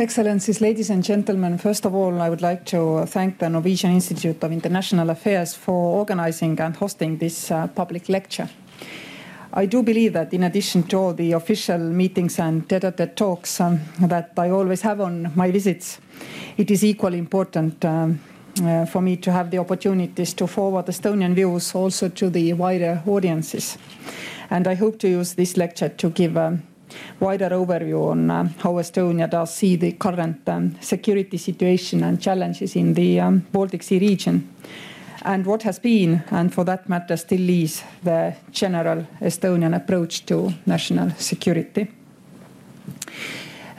Excellencies, ladies and gentlemen, first of all, I would like to thank the Norwegian Institute of International Affairs for organizing and hosting this uh, public lecture. I do believe that in addition to all the official meetings and tete-a-tete talks um, that I always have on my visits, it is equally important um, uh, for me to have the opportunities to forward Estonian views also to the wider audiences. And I hope to use this lecture to give a wider overview on uh, how Estonia does see the current um, security situation and challenges in the um, Baltic Sea region and what has been, and for that matter still is, the general Estonian approach to national security.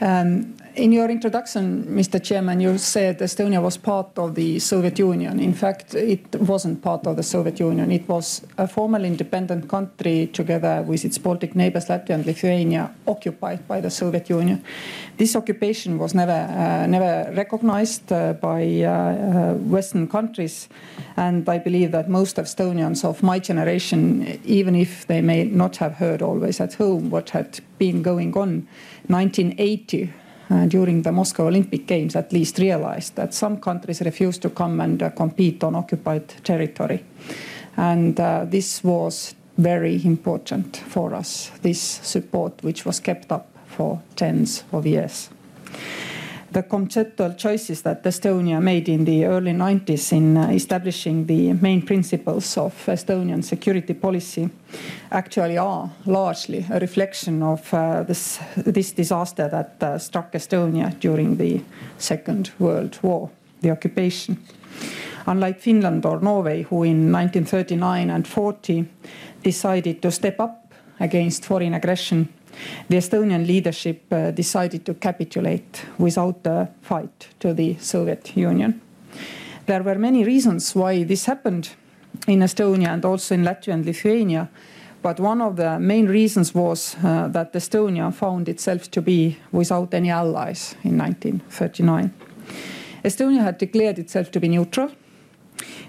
Um, in your introduction, Mr. Chairman, you said Estonia was part of the Soviet Union. In fact, it wasn't part of the Soviet Union. It was a formal independent country together with its Baltic neighbors, Latvia and Lithuania, occupied by the Soviet Union. This occupation was never, uh, never recognized uh, by uh, uh Western countries. And I believe that most Estonians of my generation, even if they may not have heard always at home what had been going on, 1980 uh, during the Moscow Olympic Games at least realized that some countries refused to come and uh, compete on occupied territory. And uh, this was very important for us, this support, which was kept up for tens of years the conceptual choices that Estonia made in the early 90s in uh, establishing the main principles of Estonian security policy actually are largely a reflection of uh, this, this disaster that uh, struck Estonia during the Second World War, the occupation. Unlike Finland or Norway, who in 1939 and 40 decided to step up against foreign aggression the Estonian leadership uh, decided to capitulate without a fight to the Soviet Union. There were many reasons why this happened in Estonia and also in Latvia and Lithuania, but one of the main reasons was uh, that Estonia found itself to be without any allies in 1939. Estonia had declared itself to be neutral,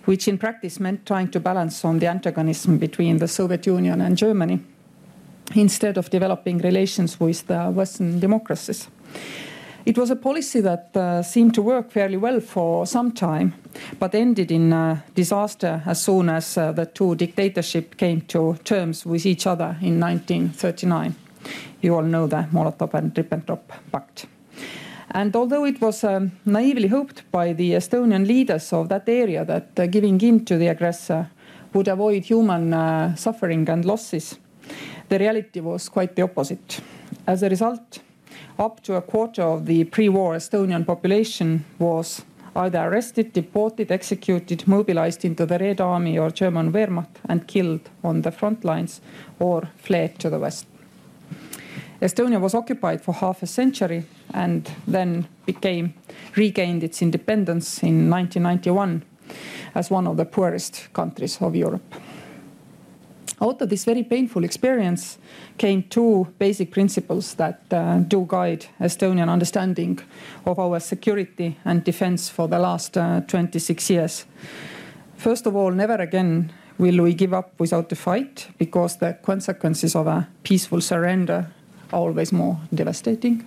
which in practice meant trying to balance on the antagonism between the Soviet Union and Germany instead of developing relations with the Western democracies. It was a policy that uh, seemed to work fairly well for some time, but ended in a disaster as soon as uh, the two dictatorships came to terms with each other in 1939. You all know the Molotov and Ribbentrop Pact. And although it was um, naively hoped by the Estonian leaders of that area that uh, giving in to the aggressor would avoid human uh, suffering and losses, the reality was quite the opposite. As a result, up to a quarter of the pre war Estonian population was either arrested, deported, executed, mobilized into the Red Army or German Wehrmacht and killed on the front lines or fled to the west. Estonia was occupied for half a century and then became regained its independence in 1991 as one of the poorest countries of Europe out of this very painful experience came two basic principles that uh, do guide Estonian understanding of our security and defense for the last uh, 26 years. First of all, never again will we give up without a fight because the consequences of a peaceful surrender are always more devastating.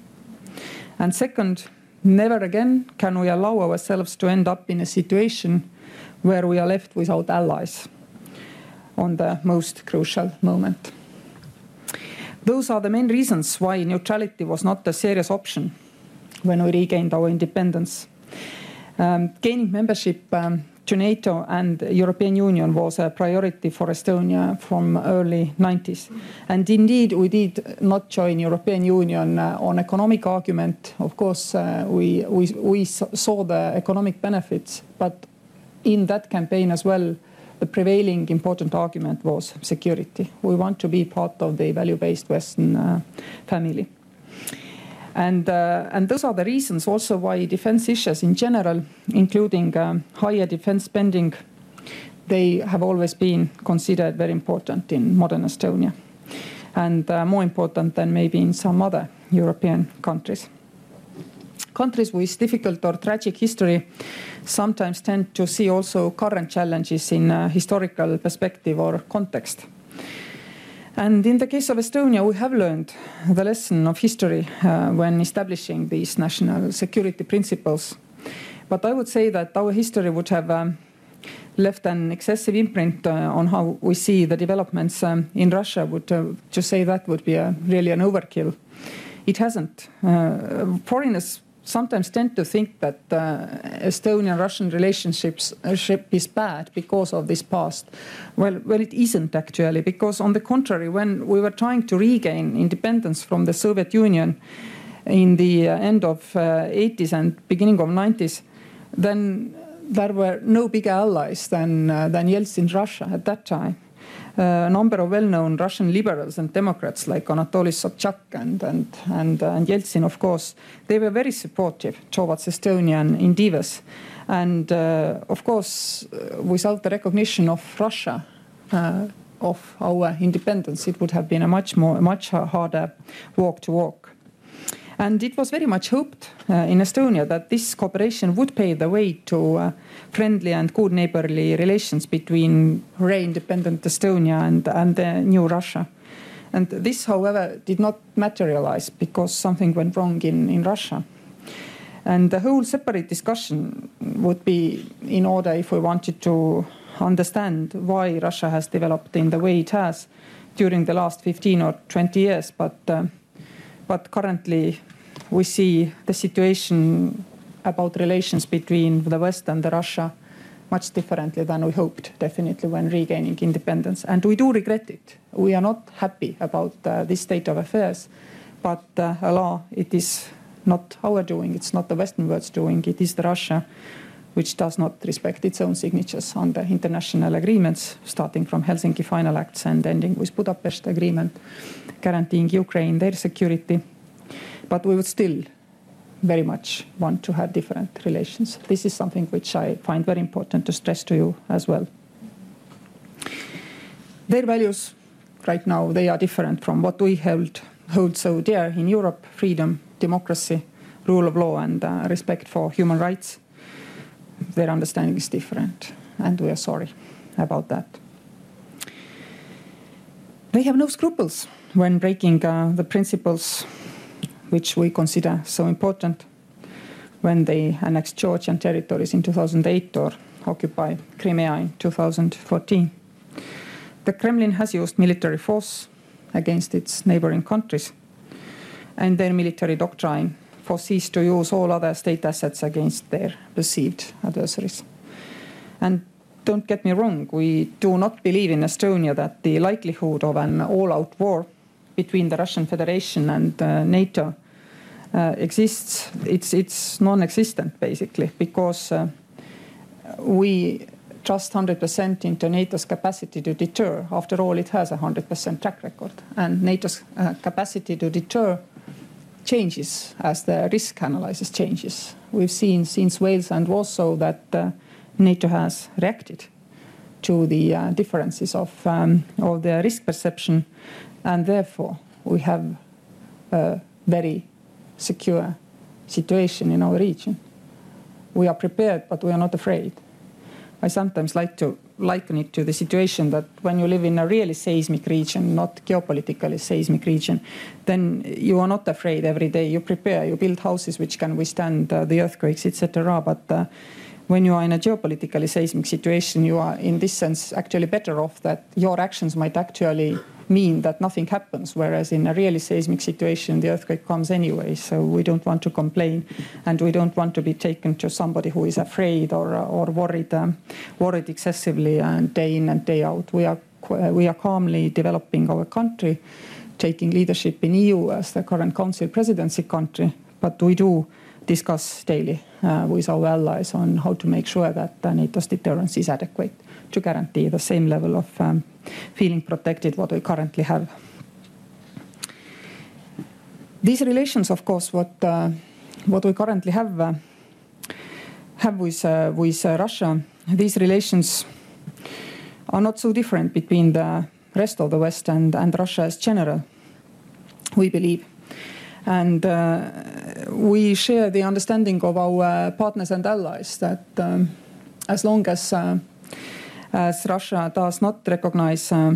And second, never again can we allow ourselves to end up in a situation where we are left without allies on the most crucial moment. Those are the main reasons why neutrality was not a serious option when we regained our independence. Um, gaining membership um, to NATO and European Union was a priority for Estonia from early 90s. And indeed, we did not join European Union uh, on economic argument. Of course, uh, we, we, we saw the economic benefits, but in that campaign as well, the prevailing important argument was security. We want to be part of the value-based Western uh, family. And, uh, and those are the reasons also why defense issues in general, including um, higher defense spending, they have always been considered very important in modern Estonia and uh, more important than maybe in some other European countries. Countries with difficult or tragic history sometimes tend to see also current challenges in a historical perspective or context. And in the case of Estonia, we have learned the lesson of history uh, when establishing these national security principles. But I would say that our history would have um, left an excessive imprint uh, on how we see the developments um, in Russia. Would uh, to say that would be a, really an overkill. It hasn't. Uh, foreigners sometimes tend to think that uh, Estonian-Russian relationships uh, is bad because of this past. Well, well, it isn't actually, because on the contrary, when we were trying to regain independence from the Soviet Union in the uh, end of 80s uh, and beginning of 90s, then there were no bigger allies than uh, than Yeltsin Russia at that time a number of well-known Russian liberals and Democrats like Anatoly Sobchak and and and, uh, and Yeltsin, of course, they were very supportive towards Estonian endeavors, and uh, of course, uh, without the recognition of Russia. Uh, of our independence, it would have been a much more, much harder walk to walk. And it was very much hoped uh, in Estonia that this cooperation would pave the way to uh, friendly and good neighborly relations between re-independent Estonia and, and the new Russia. And this, however, did not materialize because something went wrong in, in Russia. And the whole separate discussion would be in order if we wanted to understand why Russia has developed in the way it has during the last 15 or 20 years. But uh, but currently, we see the situation about relations between the West and the Russia much differently than we hoped, definitely, when regaining independence. And we do regret it. We are not happy about uh, this state of affairs. But uh, Allah, it is not our doing, it's not the Western world's doing, it is the Russia which does not respect its own signatures on the international agreements, starting from Helsinki Final Acts and ending with Budapest Agreement guaranteeing Ukraine their security. But we would still very much want to have different relations. This is something which I find very important to stress to you as well. Their values right now they are different from what we hold hold so dear in Europe: freedom, democracy, rule of law, and uh, respect for human rights. Their understanding is different, and we are sorry about that. They have no scruples when breaking uh, the principles which we consider so important when they annexed Georgian territories in 2008 or occupy Crimea in 2014. The Kremlin has used military force against its neighboring countries, and their military doctrine foresees to use all other state assets against their perceived adversaries. And don't get me wrong, we do not believe in Estonia that the likelihood of an all out war between the Russian Federation and uh, NATO uh, exists. It's, it's non existent basically because uh, we trust 100% into NATO's capacity to deter. After all, it has a 100% track record. And NATO's uh, capacity to deter changes as the risk analysis changes. We've seen since Wales and Warsaw that uh, NATO has reacted to the uh, differences of, um, of the risk perception and therefore, we have a very secure situation in our region. We are prepared, but we are not afraid. I sometimes like to liken it to the situation that when you live in a really seismic region, not geopolitically seismic region, then you are not afraid every day. You prepare, you build houses which can withstand uh, the earthquakes, etc. But uh, when you are in a geopolitically seismic situation, you are in this sense actually better off that your actions might actually mean that nothing happens. Whereas in a really seismic situation, the earthquake comes anyway. So we don't want to complain, and we don't want to be taken to somebody who is afraid or or worried um, worried excessively and day in and day out. We are we are calmly developing our country, taking leadership in EU as the current Council presidency country. But we do discuss daily uh, with our allies on how to make sure that uh, NATO's deterrence is adequate to guarantee the same level of um, feeling protected what we currently have. These relations, of course, what uh, what we currently have uh, have with uh, with uh, Russia, these relations are not so different between the rest of the West and, and Russia as general. We believe. And uh, we share the understanding of our partners and allies that um, as long as uh, as Russia does not recognize uh,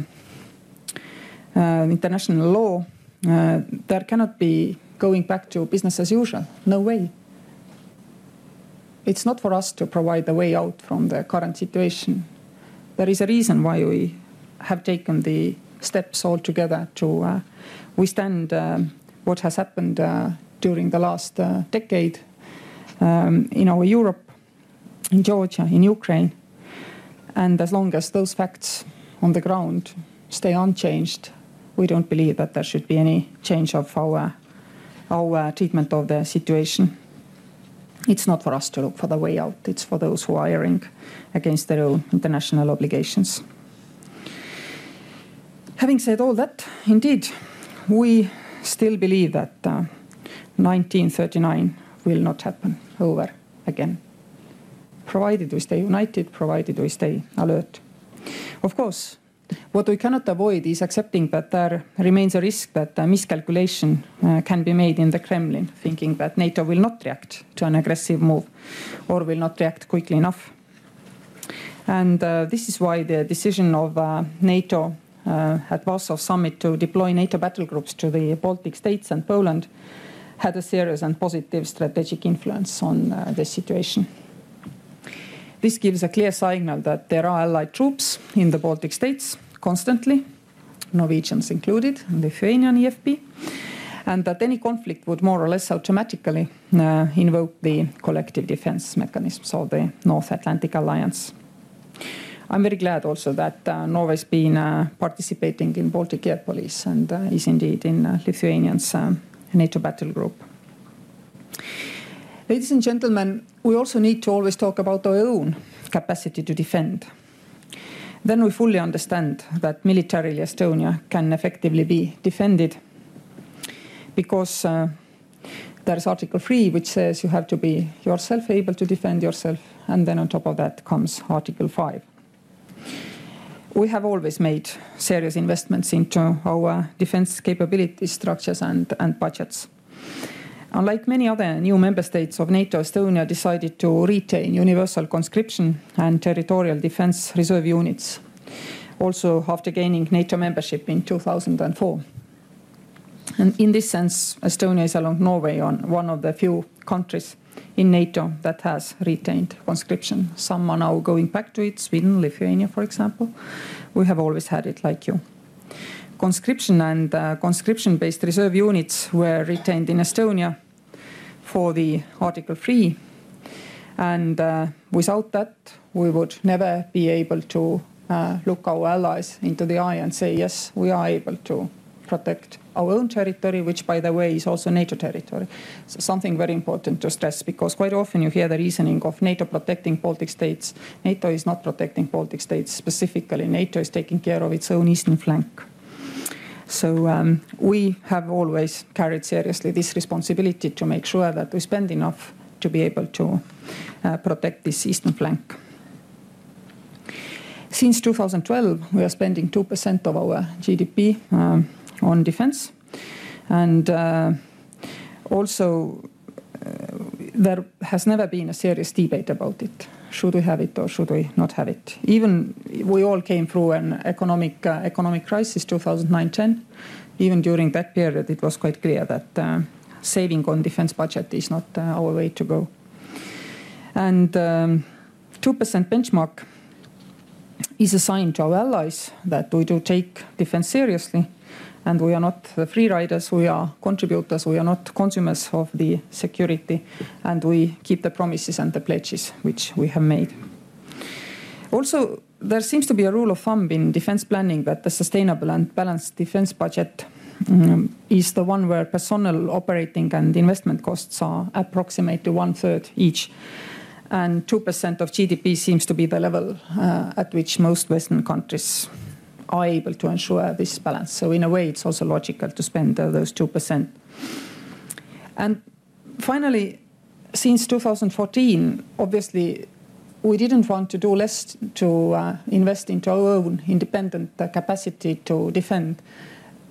uh, international law, uh, there cannot be going back to business as usual. No way. It's not for us to provide a way out from the current situation. There is a reason why we have taken the steps all together to uh, withstand what has happened uh, during the last uh, decade um, in our Europe, in Georgia, in Ukraine. And as long as those facts on the ground stay unchanged, we don't believe that there should be any change of our, our treatment of the situation. It's not for us to look for the way out, it's for those who are erring against their own international obligations. Having said all that, indeed, we still believe that uh, 1939 will not happen over again, provided we stay united, provided we stay alert. Of course, what we cannot avoid is accepting that there remains a risk that a miscalculation uh, can be made in the Kremlin, thinking that NATO will not react to an aggressive move or will not react quickly enough. And uh, this is why the decision of uh, NATO uh, at Warsaw summit to deploy NATO battle groups to the Baltic states and Poland had a serious and positive strategic influence on uh, the situation. This gives a clear signal that there are allied troops in the Baltic states constantly, Norwegians included, Lithuanian EFP, and that any conflict would more or less automatically uh, invoke the collective defense mechanisms of the North Atlantic Alliance. I'm very glad also that uh, Norway's been uh, participating in Baltic Air Police and uh, is indeed in uh, Lithuanian's uh, NATO battle group. Ladies and gentlemen, we also need to always talk about our own capacity to defend. Then we fully understand that militarily Estonia can effectively be defended because uh, there's Article 3, which says you have to be yourself able to defend yourself, and then on top of that comes Article 5. We have always made serious investments into our defense capability structures and, and budgets. Unlike many other new member states of NATO, Estonia decided to retain universal conscription and territorial defense reserve units, also after gaining NATO membership in 2004. And in this sense, Estonia is, along Norway, on one of the few countries in NATO that has retained conscription. Some are now going back to it, Sweden, Lithuania, for example. We have always had it like you conscription and uh, conscription based reserve units were retained in Estonia for the Article 3. And uh, without that, we would never be able to uh, look our allies into the eye and say, yes, we are able to protect our own territory, which, by the way, is also NATO territory. So something very important to stress because quite often you hear the reasoning of NATO protecting Baltic states. NATO is not protecting Baltic states specifically, NATO is taking care of its own eastern flank. So um, we have always carried seriously this responsibility to make sure that we spend enough to be able to uh, protect this eastern flank. Since 2012, we are spending 2% of our GDP um, on defense. And uh, also, uh, there has never been a serious debate about it should we have it or should we not have it? Even we all came through an economic uh, economic crisis 2009-10. Even during that period, it was quite clear that uh, saving on defense budget is not uh, our way to go. And um, 2% benchmark is a sign to our allies that we do take defense seriously and we are not free riders, we are contributors, we are not consumers of the security, and we keep the promises and the pledges which we have made. Also, there seems to be a rule of thumb in defense planning that the sustainable and balanced defense budget um, is the one where personnel operating and investment costs are approximately one third each. And 2% of GDP seems to be the level uh, at which most Western countries are able to ensure this balance. So in a way, it's also logical to spend uh, those 2%. And finally, since 2014, obviously, we didn't want to do less to uh, invest into our own independent uh, capacity to defend.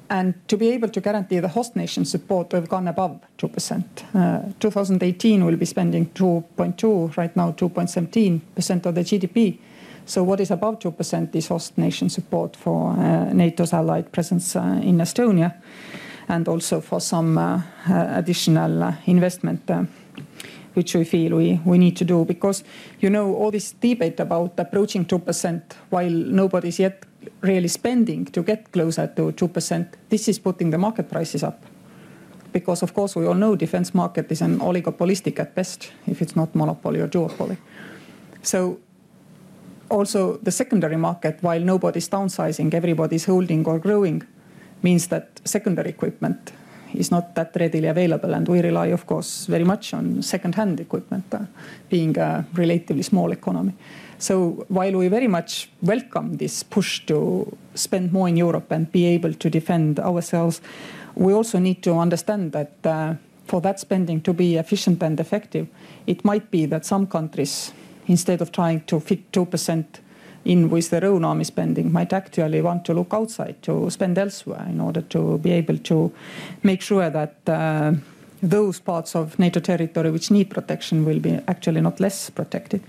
And to be able to guarantee the host nation support, we've gone above 2%. Uh, 2018, we'll be spending 2.2, right now 2.17% of the GDP So what is above 2% is host nation support for uh, NATO's allied presence uh, in Estonia and also for some uh, uh, additional uh, investment which we feel we, we need to do because you know all this debate about approaching 2% while nobody's yet really spending to get closer to 2% this is putting the market prices up. Because of course we all know defense market is an oligopolistic at best if it's not monopoly or duopoly. So also the secondary market while nobody's downsizing everybody's holding or growing means that secondary equipment is not that readily available and we rely of course very much on second-hand equipment uh, being a relatively small economy. So while we very much welcome this push to spend more in Europe and be able to defend ourselves, we also need to understand that uh, for that spending to be efficient and effective, it might be that some countries, instead of trying to fit 2% in with their own army spending might actually want to look outside to spend elsewhere in order to be able to make sure that uh, those parts of NATO territory which need protection will be actually not less protected.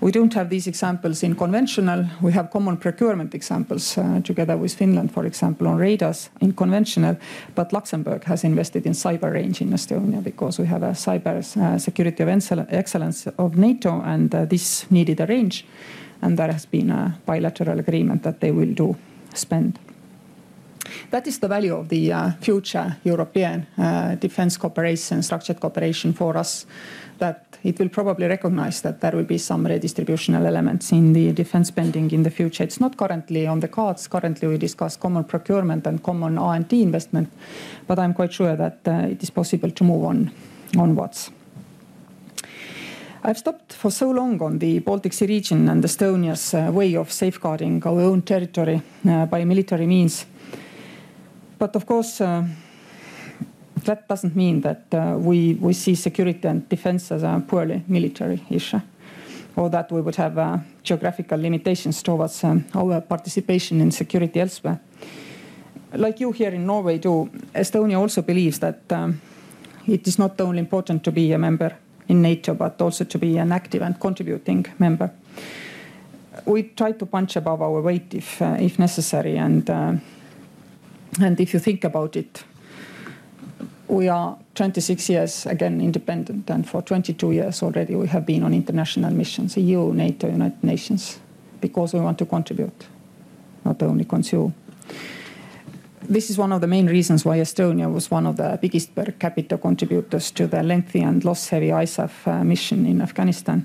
We don't have these examples in conventional. We have common procurement examples uh, together with Finland, for example, on radars in conventional. But Luxembourg has invested in cyber range in Estonia because we have a cyber uh, security of excellence of NATO, and uh, this needed a range and there has been a bilateral agreement that they will do spend. That is the value of the uh, future European uh, defense cooperation, structured cooperation for us, that it will probably recognize that there will be some redistributional elements in the defense spending in the future. It's not currently on the cards. Currently, we discuss common procurement and common R&D investment, but I'm quite sure that uh, it is possible to move on onwards. I've stopped for so long on the Baltic Sea region and Estonia's uh, way of safeguarding our own territory uh, by military means. But of course, uh, that doesn't mean that uh, we, we see security and defense as a purely military issue, or that we would have uh, geographical limitations towards um, our participation in security elsewhere. Like you here in Norway do, Estonia also believes that um, it is not only important to be a member in NATO, but also to be an active and contributing member. We try to punch above our weight if, uh, if necessary, and, uh, and if you think about it, we are 26 years again independent, and for 22 years already we have been on international missions, EU, NATO, United Nations, because we want to contribute, not only consume this is one of the main reasons why Estonia was one of the biggest per capita contributors to the lengthy and loss-heavy ISAF uh, mission in Afghanistan.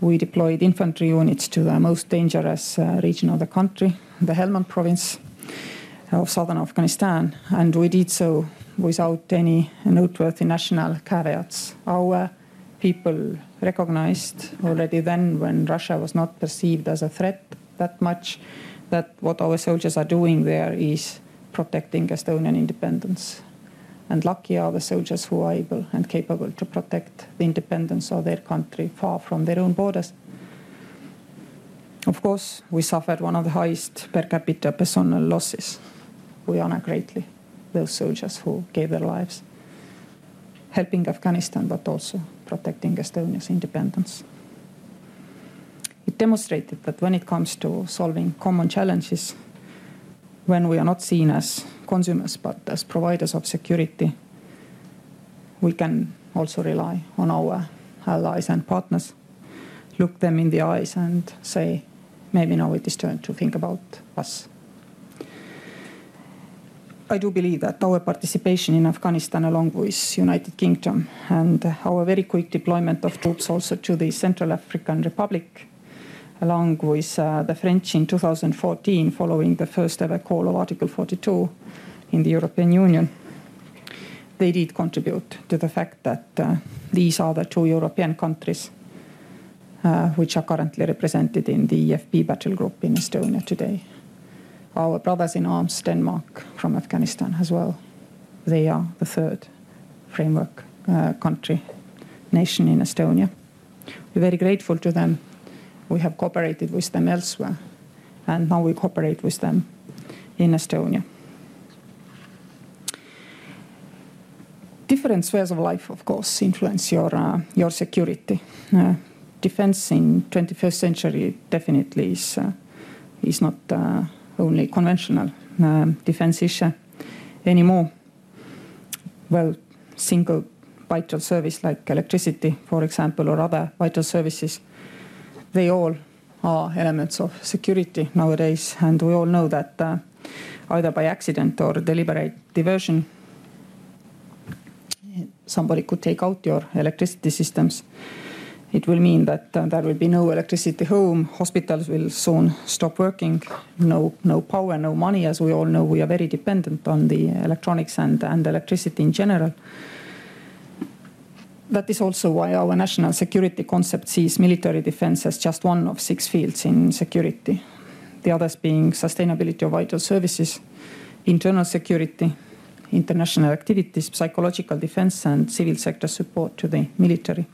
We deployed infantry units to the most dangerous uh, region of the country, the Helmand province of southern Afghanistan, and we did so without any noteworthy national caveats. Our people recognized already then, when Russia was not perceived as a threat that much, that what our soldiers are doing there is protecting Estonian independence. And lucky are the soldiers who are able and capable to protect the independence of their country far from their own borders. Of course, we suffered one of the highest per capita personal losses. We honor greatly those soldiers who gave their lives, helping Afghanistan, but also protecting Estonia's independence. It demonstrated that when it comes to solving common challenges, when we are not seen as consumers but as providers of security, we can also rely on our allies and partners, look them in the eyes and say, maybe now it is time to think about us. I do believe that our participation in Afghanistan, along with United Kingdom, and our very quick deployment of troops also to the Central African Republic along with uh, the French in 2014, following the first ever call of Article 42 in the European Union. They did contribute to the fact that uh, these are the two European countries uh, which are currently represented in the EFP battle group in Estonia today. Our brothers in arms, Denmark, from Afghanistan as well, they are the third framework uh, country nation in Estonia. We're very grateful to them we have cooperated with them elsewhere, and now we cooperate with them in Estonia. Different spheres of life, of course, influence your uh, your security. Uh, defense in 21st century definitely is, uh, is not uh, only conventional uh, defense issue anymore. Well, single vital service like electricity, for example, or other vital services, they all are elements of security nowadays. And we all know that uh, either by accident or deliberate diversion, somebody could take out your electricity systems. It will mean that uh, there will be no electricity home. Hospitals will soon stop working. No, no power, no money. As we all know, we are very dependent on the electronics and, and electricity in general. That is also why our national security concept sees military defense as just one of six fields in security. The others being sustainability of vital services, internal security, international activities, psychological defense, and civil sector support to the military.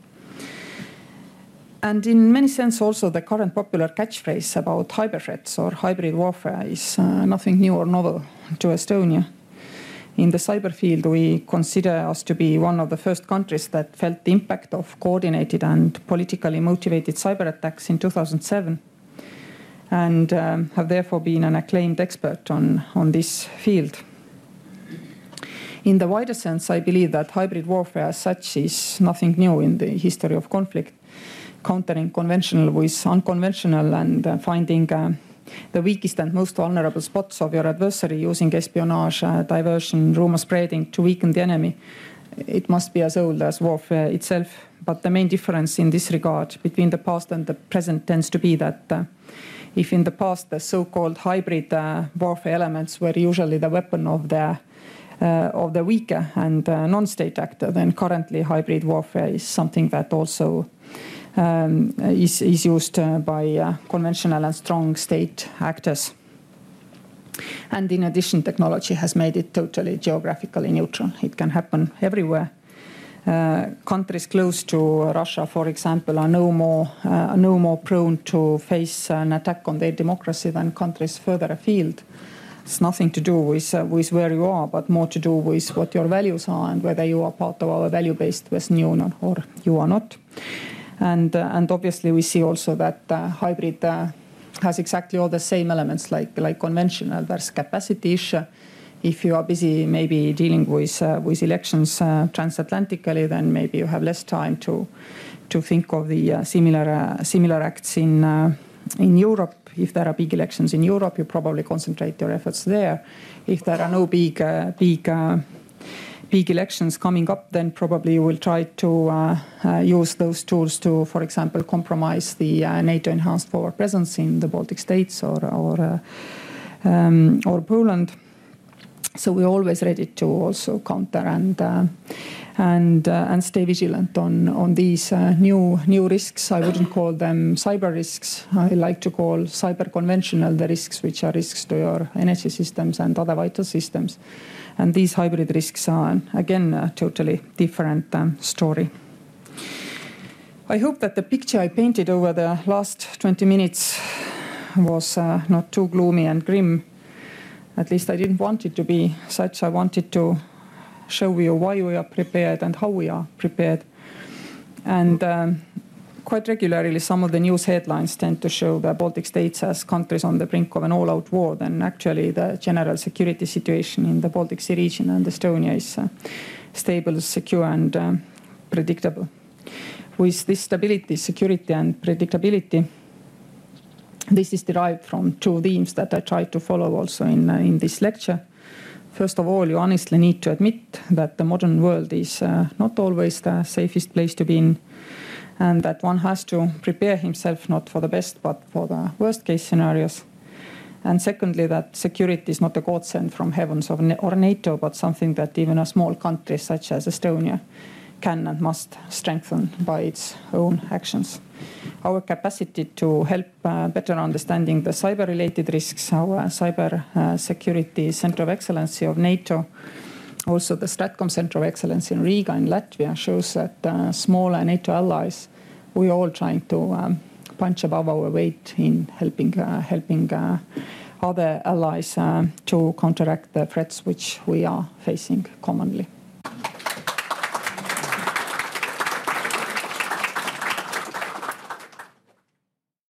And in many sense, also the current popular catchphrase about cyber threats or hybrid warfare is uh, nothing new or novel to Estonia. In the cyber field, we consider us to be one of the first countries that felt the impact of coordinated and politically motivated cyber attacks in 2007 and um, have therefore been an acclaimed expert on, on this field. In the wider sense, I believe that hybrid warfare as such is nothing new in the history of conflict, countering conventional with unconventional and uh, finding uh, the weakest and most vulnerable spots of your adversary using espionage, uh, diversion, rumor spreading to weaken the enemy. It must be as old as warfare itself. But the main difference in this regard between the past and the present tends to be that uh, if in the past the so-called hybrid uh, warfare elements were usually the weapon of the uh, of the weaker and uh, non-state actor, then currently hybrid warfare is something that also um, is, is, used uh, by conventional and strong state actors. And in addition, technology has made it totally geographically neutral. It can happen everywhere. Uh, countries close to Russia, for example, are no more uh, no more prone to face an attack on their democracy than countries further afield. It's nothing to do with, uh, with where you are, but more to do with what your values are and whether you are part of our value-based Western Union or you are not. And, uh, and obviously we see also that uh, hybrid uh, has exactly all the same elements like, like conventional. There's capacity issue. If you are busy maybe dealing with, uh, with elections uh, transatlantically, then maybe you have less time to, to think of the uh, similar, similar acts in, in Europe if there are big elections in Europe, you probably concentrate your efforts there. If there are no big, big, elections coming up, then probably we'll try to uh, uh use those tools to, for example, compromise the uh, NATO enhanced forward presence in the Baltic states or or uh, um, or Poland. So we're always ready to also counter and and uh, and stay vigilant on on these new new risks. I wouldn't call them cyber risks. I like to call cyber conventional the risks which are risks to your energy systems and other vital systems. And these hybrid risks are again a totally different um, story. I hope that the picture I painted over the last 20 minutes was uh, not too gloomy and grim. At least I didn't want it to be such. I wanted to show you why we are prepared and how we are prepared. And um, quite regularly, some of the news headlines tend to show the Baltic states as countries on the brink of an all out war. Then, actually, the general security situation in the Baltic Sea region and Estonia is uh, stable, secure, and um, predictable. With this stability, security, and predictability, this is derived from two themes that I try to follow also in, uh, in this lecture. First of all, you honestly need to admit that the modern world is uh, not always the safest place to be in, and that one has to prepare himself not for the best but for the worst case scenarios. And secondly, that security is not a godsend from heavens or NATO, but something that even a small country such as Estonia can and must strengthen by its own actions. Our capacity to help uh, better understanding the cyber-related risks, our cyber uh, security center of excellence of NATO, also the Stratcom Center of Excellence in Riga in Latvia shows that uh, smaller NATO allies, we are all trying to um, punch above our weight in helping uh, helping uh, other allies uh, to counteract the threats which we are facing commonly.